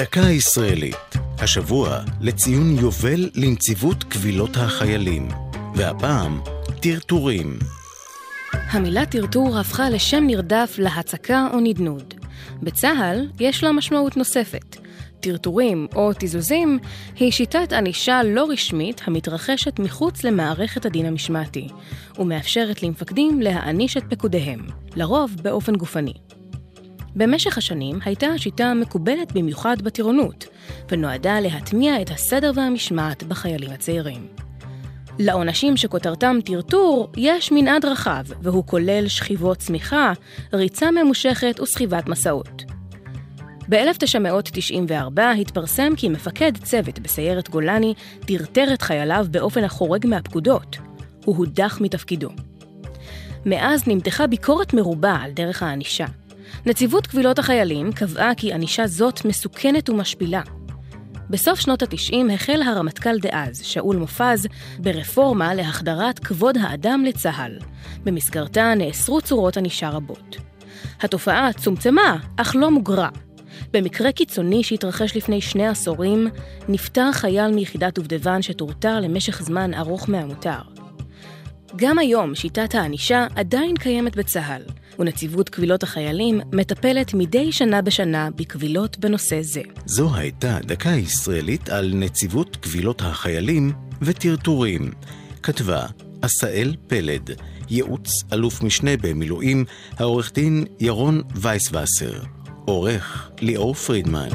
דקה ישראלית, השבוע לציון יובל לנציבות קבילות החיילים, והפעם טרטורים. המילה טרטור הפכה לשם נרדף להצקה או נדנוד. בצה"ל יש לה משמעות נוספת. טרטורים או תיזוזים היא שיטת ענישה לא רשמית המתרחשת מחוץ למערכת הדין המשמעתי, ומאפשרת למפקדים להעניש את פקודיהם, לרוב באופן גופני. במשך השנים הייתה השיטה מקובלת במיוחד בטירונות, ונועדה להטמיע את הסדר והמשמעת בחיילים הצעירים. לעונשים שכותרתם טרטור יש מנעד רחב, והוא כולל שכיבות צמיחה, ריצה ממושכת וסחיבת מסעות. ב-1994 התפרסם כי מפקד צוות בסיירת גולני טרטר את חייליו באופן החורג מהפקודות. הוא הודח מתפקידו. מאז נמתחה ביקורת מרובה על דרך הענישה. נציבות קבילות החיילים קבעה כי ענישה זאת מסוכנת ומשפילה. בסוף שנות ה-90 החל הרמטכ"ל דאז, שאול מופז, ברפורמה להחדרת כבוד האדם לצה"ל. במסגרתה נאסרו צורות ענישה רבות. התופעה צומצמה, אך לא מוגרה. במקרה קיצוני שהתרחש לפני שני עשורים, נפטר חייל מיחידת דובדבן שטורטר למשך זמן ארוך מהמותר. גם היום שיטת הענישה עדיין קיימת בצה"ל, ונציבות קבילות החיילים מטפלת מדי שנה בשנה בקבילות בנושא זה. זו הייתה דקה ישראלית על נציבות קבילות החיילים וטרטורים. כתבה עשאל פלד, ייעוץ אלוף משנה במילואים, העורך דין ירון וייסווסר. עורך ליאור פרידמן.